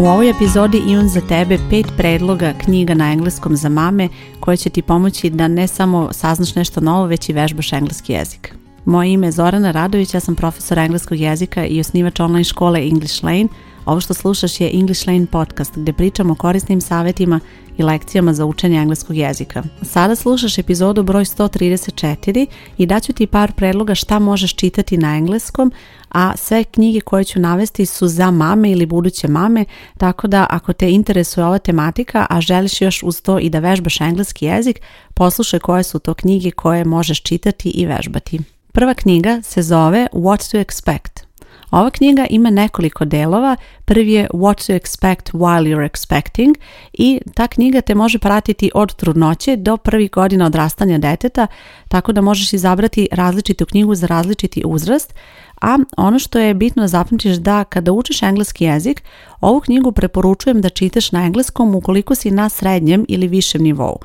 U ovoj epizodi imam za tebe pet predloga knjiga na engleskom za mame koje će ti pomoći da ne samo saznaš nešto novo, već i vežbaš engleski jezik. Moje ime je Zorana Radović, ja sam profesor engleskog jezika i osnivač online škole English Lane – ovo što slušaš je English Lane podcast gdje pričamo o korisnim savjetima i lekcijama za učenje engleskog jezika. Sada slušaš epizodu broj 134 i daću ti par predloga šta možeš čitati na engleskom, a sve knjige koje ću navesti su za mame ili buduće mame, tako da ako te interesuje ova tematika, a želiš još uz to i da vežbaš engleski jezik, poslušaj koje su to knjige koje možeš čitati i vežbati. Prva knjiga se zove What to Expect – ova knjiga ima nekoliko delova. Prvi je What to expect while you're expecting i ta knjiga te može pratiti od trudnoće do prvih godina odrastanja deteta, tako da možeš izabrati različitu knjigu za različiti uzrast. A ono što je bitno da zapamtiš da kada učiš engleski jezik, ovu knjigu preporučujem da čitaš na engleskom ukoliko si na srednjem ili višem nivou.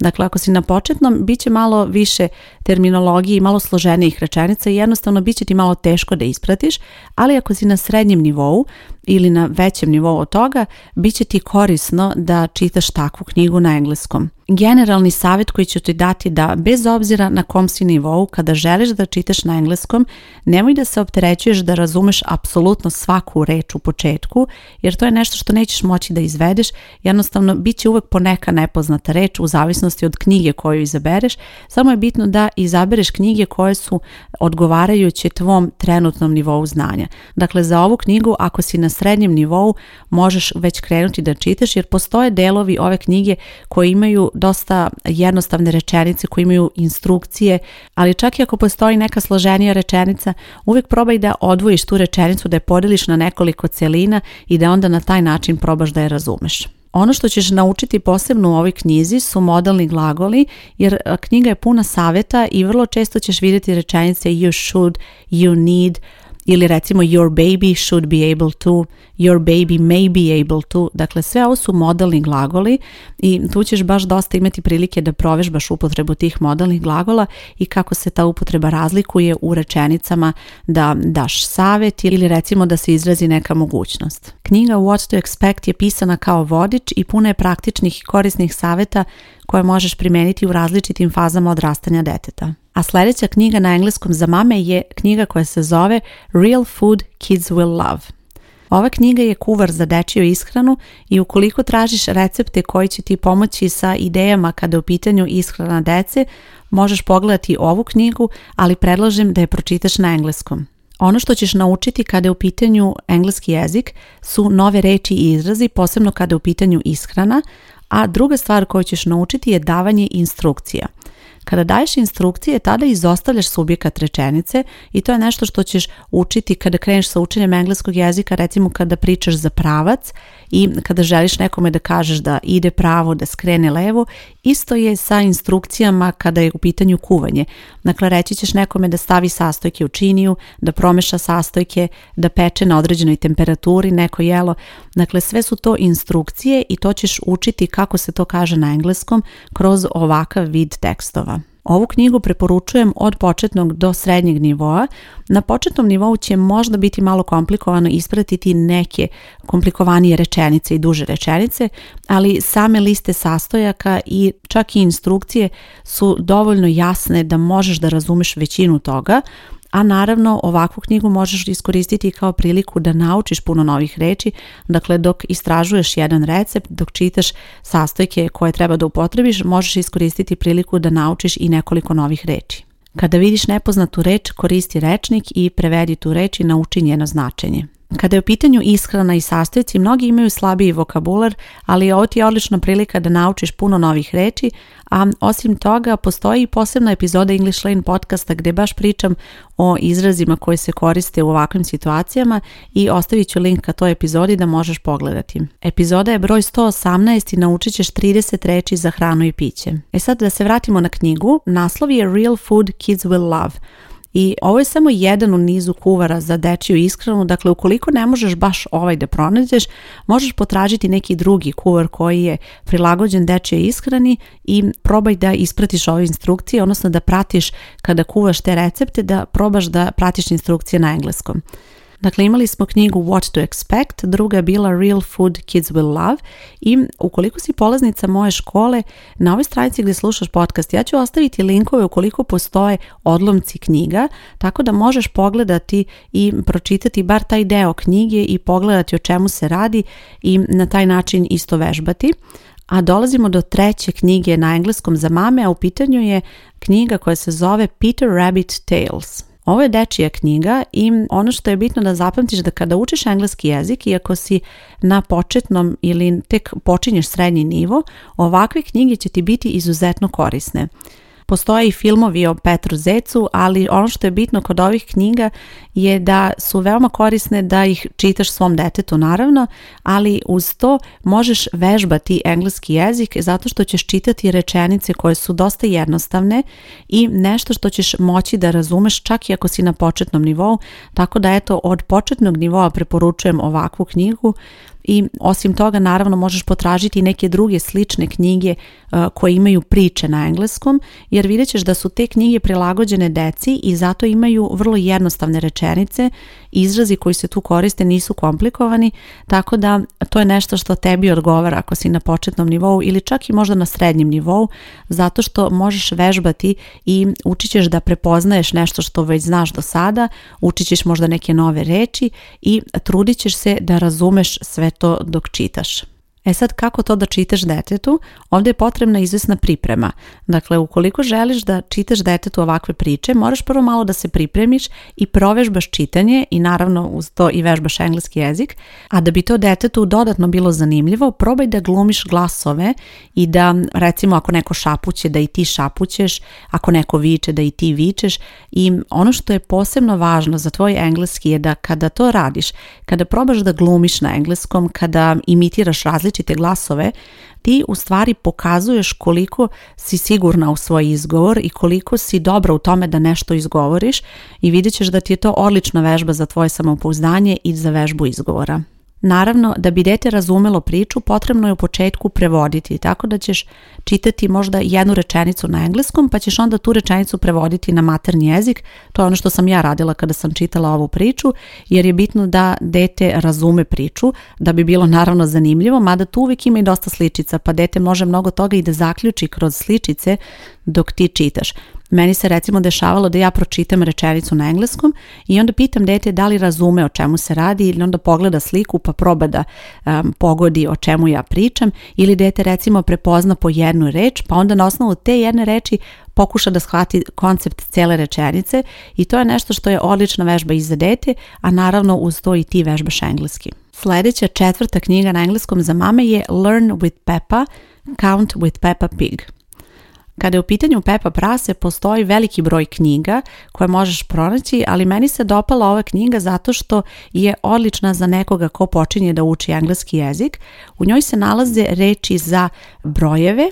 Dakle, ako si na početnom, bit će malo više terminologije i malo složenijih rečenica i jednostavno bit će ti malo teško da ispratiš, ali ako si na srednjem nivou, ili na većem nivou od toga, bit će ti korisno da čitaš takvu knjigu na engleskom. Generalni savjet koji ću ti dati da bez obzira na kom si nivou, kada želiš da čitaš na engleskom, nemoj da se opterećuješ da razumeš apsolutno svaku reč u početku, jer to je nešto što nećeš moći da izvedeš, jednostavno bit će uvek poneka nepoznata reč u zavisnosti od knjige koju izabereš, samo je bitno da izabereš knjige koje su odgovarajuće tvom trenutnom nivou znanja. Dakle, za ovu knjigu ako si na srednjem nivou možeš već krenuti da čitaš jer postoje delovi ove knjige koji imaju dosta jednostavne rečenice, koji imaju instrukcije, ali čak i ako postoji neka složenija rečenica, uvijek probaj da odvojiš tu rečenicu, da je podeliš na nekoliko celina i da onda na taj način probaš da je razumeš. Ono što ćeš naučiti posebno u ovoj knjizi su modalni glagoli jer e, knjiga je puna savjeta i vrlo često ćeš vidjeti rečenice you should, you need, ili recimo your baby should be able to, your baby may be able to, dakle sve ovo su modalni glagoli i tu ćeš baš dosta imati prilike da baš upotrebu tih modalnih glagola i kako se ta upotreba razlikuje u rečenicama da daš savjet ili recimo da se izrazi neka mogućnost. Knjiga What to expect je pisana kao vodič i puna je praktičnih i korisnih savjeta koje možeš primijeniti u različitim fazama odrastanja deteta a sljedeća knjiga na engleskom za mame je knjiga koja se zove Real Food Kids Will Love. Ova knjiga je kuvar za dečiju ishranu i ukoliko tražiš recepte koji će ti pomoći sa idejama kada je u pitanju ishrana dece, možeš pogledati ovu knjigu, ali predlažem da je pročitaš na engleskom. Ono što ćeš naučiti kada je u pitanju engleski jezik su nove reči i izrazi, posebno kada je u pitanju ishrana, a druga stvar koju ćeš naučiti je davanje instrukcija – kada daješ instrukcije, tada izostavljaš subjekat rečenice i to je nešto što ćeš učiti kada kreneš sa učenjem engleskog jezika, recimo kada pričaš za pravac i kada želiš nekome da kažeš da ide pravo, da skrene levo, isto je sa instrukcijama kada je u pitanju kuvanje. Dakle, reći ćeš nekome da stavi sastojke u činiju, da promeša sastojke, da peče na određenoj temperaturi neko jelo. Dakle, sve su to instrukcije i to ćeš učiti kako se to kaže na engleskom kroz ovakav vid tekstova. Ovu knjigu preporučujem od početnog do srednjeg nivoa. Na početnom nivou će možda biti malo komplikovano ispratiti neke komplikovanije rečenice i duže rečenice, ali same liste sastojaka i čak i instrukcije su dovoljno jasne da možeš da razumeš većinu toga a naravno ovakvu knjigu možeš iskoristiti kao priliku da naučiš puno novih reči, dakle dok istražuješ jedan recept, dok čitaš sastojke koje treba da upotrebiš, možeš iskoristiti priliku da naučiš i nekoliko novih reči. Kada vidiš nepoznatu reč, koristi rečnik i prevedi tu reč i nauči njeno značenje. Kada je u pitanju ishrana i sastojci, mnogi imaju slabiji vokabular, ali ovo ti je odlična prilika da naučiš puno novih reći, a osim toga postoji i posebna epizoda English Lane podcasta gdje baš pričam o izrazima koji se koriste u ovakvim situacijama i ostavit ću link ka toj epizodi da možeš pogledati. Epizoda je broj 118 i naučit ćeš 30 reći za hranu i piće. E sad da se vratimo na knjigu, naslov je Real Food Kids Will Love – i ovo je samo jedan u nizu kuvara za dečiju ishranu, dakle ukoliko ne možeš baš ovaj da pronađeš, možeš potražiti neki drugi kuvar koji je prilagođen dečije ishrani i probaj da ispratiš ove instrukcije, odnosno da pratiš kada kuvaš te recepte, da probaš da pratiš instrukcije na engleskom. Dakle, imali smo knjigu What to Expect, druga je bila Real Food Kids Will Love i ukoliko si polaznica moje škole, na ovoj stranici gdje slušaš podcast, ja ću ostaviti linkove ukoliko postoje odlomci knjiga, tako da možeš pogledati i pročitati bar taj deo knjige i pogledati o čemu se radi i na taj način isto vežbati. A dolazimo do treće knjige na engleskom za mame, a u pitanju je knjiga koja se zove Peter Rabbit Tales. Ovo je dečija knjiga i ono što je bitno da zapamtiš da kada učiš engleski jezik, iako si na početnom ili tek počinješ srednji nivo, ovakve knjige će ti biti izuzetno korisne. Postoje i filmovi o Petru Zecu, ali ono što je bitno kod ovih knjiga je da su veoma korisne da ih čitaš svom detetu naravno, ali uz to možeš vežbati engleski jezik zato što ćeš čitati rečenice koje su dosta jednostavne i nešto što ćeš moći da razumeš čak i ako si na početnom nivou, tako da eto od početnog nivoa preporučujem ovakvu knjigu i osim toga naravno možeš potražiti neke druge slične knjige uh, koje imaju priče na engleskom jer vidjet ćeš da su te knjige prilagođene deci i zato imaju vrlo jednostavne rečenice izrazi koji se tu koriste nisu komplikovani, tako da to je nešto što tebi odgovara ako si na početnom nivou ili čak i možda na srednjem nivou, zato što možeš vežbati i učit ćeš da prepoznaješ nešto što već znaš do sada, učit ćeš možda neke nove reči i trudit ćeš se da razumeš sve to dok čitaš. E sad kako to da čitaš detetu? Ovdje je potrebna izvesna priprema. Dakle, ukoliko želiš da čitaš detetu ovakve priče, moraš prvo malo da se pripremiš i provežbaš čitanje i naravno uz to i vežbaš engleski jezik. A da bi to detetu dodatno bilo zanimljivo, probaj da glumiš glasove i da recimo ako neko šapuće da i ti šapućeš, ako neko viče da i ti vičeš i ono što je posebno važno za tvoj engleski je da kada to radiš, kada probaš da glumiš na engleskom, kada imitiraš različite te glasove, ti u stvari pokazuješ koliko si sigurna u svoj izgovor i koliko si dobra u tome da nešto izgovoriš i vidjet ćeš da ti je to odlična vežba za tvoje samopouzdanje i za vežbu izgovora. Naravno, da bi dete razumelo priču, potrebno je u početku prevoditi, tako da ćeš čitati možda jednu rečenicu na engleskom, pa ćeš onda tu rečenicu prevoditi na materni jezik. To je ono što sam ja radila kada sam čitala ovu priču, jer je bitno da dete razume priču, da bi bilo naravno zanimljivo, mada tu uvijek ima i dosta sličica, pa dete može mnogo toga i da zaključi kroz sličice dok ti čitaš. Meni se recimo dešavalo da ja pročitam rečenicu na engleskom i onda pitam dete da li razume o čemu se radi ili onda pogleda sliku pa proba da pogodi o čemu ja pričam ili dete recimo prepozna po jednu reč pa onda na osnovu te jedne reči pokuša da shvati koncept cele rečenice i to je nešto što je odlična vežba i za dete, a naravno uz to i ti vežbaš engleski. Sljedeća četvrta knjiga na engleskom za mame je Learn with Peppa, Count with Peppa Pig. Kada je u pitanju Pepa Prase, postoji veliki broj knjiga koje možeš pronaći, ali meni se dopala ova knjiga zato što je odlična za nekoga ko počinje da uči engleski jezik. U njoj se nalaze reči za brojeve,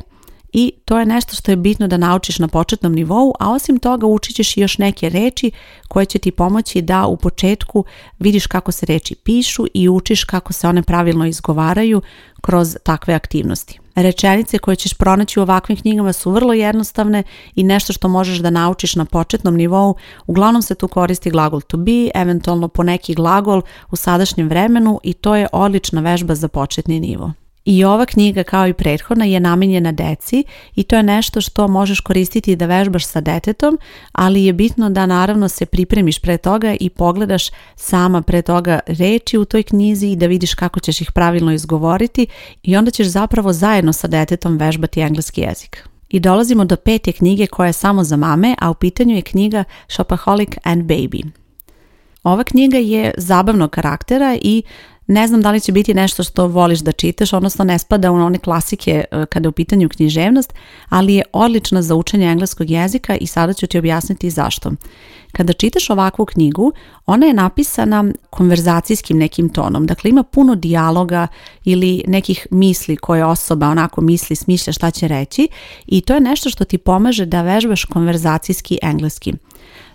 i to je nešto što je bitno da naučiš na početnom nivou, a osim toga učit ćeš još neke reči koje će ti pomoći da u početku vidiš kako se reči pišu i učiš kako se one pravilno izgovaraju kroz takve aktivnosti. Rečenice koje ćeš pronaći u ovakvim knjigama su vrlo jednostavne i nešto što možeš da naučiš na početnom nivou. Uglavnom se tu koristi glagol to be, eventualno poneki glagol u sadašnjem vremenu i to je odlična vežba za početni nivo. I ova knjiga kao i prethodna je namenjena deci i to je nešto što možeš koristiti da vežbaš sa detetom, ali je bitno da naravno se pripremiš pre toga i pogledaš sama pre toga reči u toj knjizi i da vidiš kako ćeš ih pravilno izgovoriti i onda ćeš zapravo zajedno sa detetom vežbati engleski jezik. I dolazimo do pete knjige koja je samo za mame, a u pitanju je knjiga Shopaholic and Baby. Ova knjiga je zabavnog karaktera i ne znam da li će biti nešto što voliš da čitaš, odnosno ne spada u one klasike e, kada je u pitanju književnost, ali je odlična za učenje engleskog jezika i sada ću ti objasniti zašto. Kada čitaš ovakvu knjigu, ona je napisana konverzacijskim nekim tonom, dakle ima puno dijaloga ili nekih misli koje osoba onako misli, smišlja šta će reći i to je nešto što ti pomaže da vežbaš konverzacijski engleski.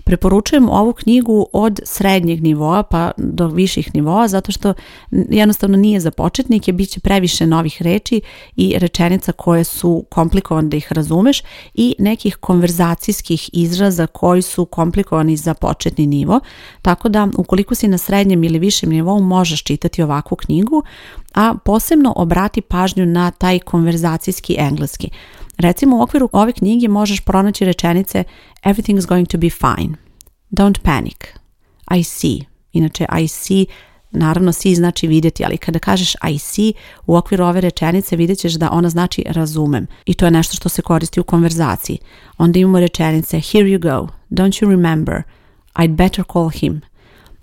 Preporučujem ovu knjigu od srednjeg nivoa pa do viših nivoa zato što jednostavno nije za početnike, bit će previše novih reči i rečenica koje su komplikovane da ih razumeš i nekih konverzacijskih izraza koji su komplikovani za početni nivo. Tako da ukoliko si na srednjem ili višem nivou možeš čitati ovakvu knjigu, a posebno obrati pažnju na taj konverzacijski engleski. Recimo u okviru ove knjige možeš pronaći rečenice everything is going to be fine. Don't panic. I see. Inače I see Naravno, see znači vidjeti, ali kada kažeš I see, u okviru ove rečenice vidjet ćeš da ona znači razumem i to je nešto što se koristi u konverzaciji. Onda imamo rečenice Here you go, don't you remember, I'd better call him.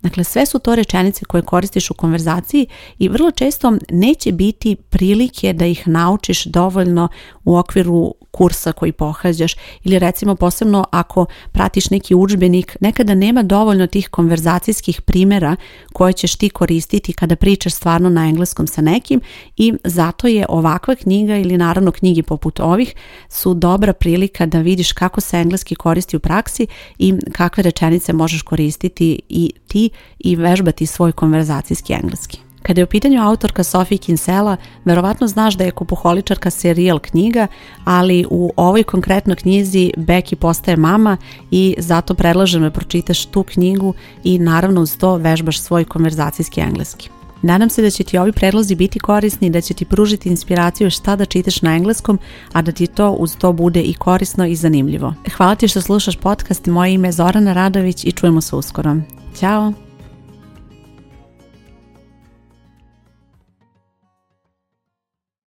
Dakle, sve su to rečenice koje koristiš u konverzaciji i vrlo često neće biti prilike da ih naučiš dovoljno u okviru kursa koji pohađaš ili recimo posebno ako pratiš neki udžbenik, nekada nema dovoljno tih konverzacijskih primjera koje ćeš ti koristiti kada pričaš stvarno na engleskom sa nekim i zato je ovakva knjiga ili naravno knjigi poput ovih su dobra prilika da vidiš kako se engleski koristi u praksi i kakve rečenice možeš koristiti i ti i vežbati svoj konverzacijski engleski. Kada je u pitanju autorka Sophie Kinsella, verovatno znaš da je kupoholičarka serijal knjiga, ali u ovoj konkretno knjizi Becky postaje mama i zato predlažem da pročitaš tu knjigu i naravno uz to vežbaš svoj konverzacijski engleski. Nadam se da će ti ovi predlozi biti korisni, i da će ti pružiti inspiraciju šta da čitaš na engleskom, a da ti to uz to bude i korisno i zanimljivo. Hvala ti što slušaš podcast, moje ime je Zorana Radović i čujemo se uskoro. Tchau!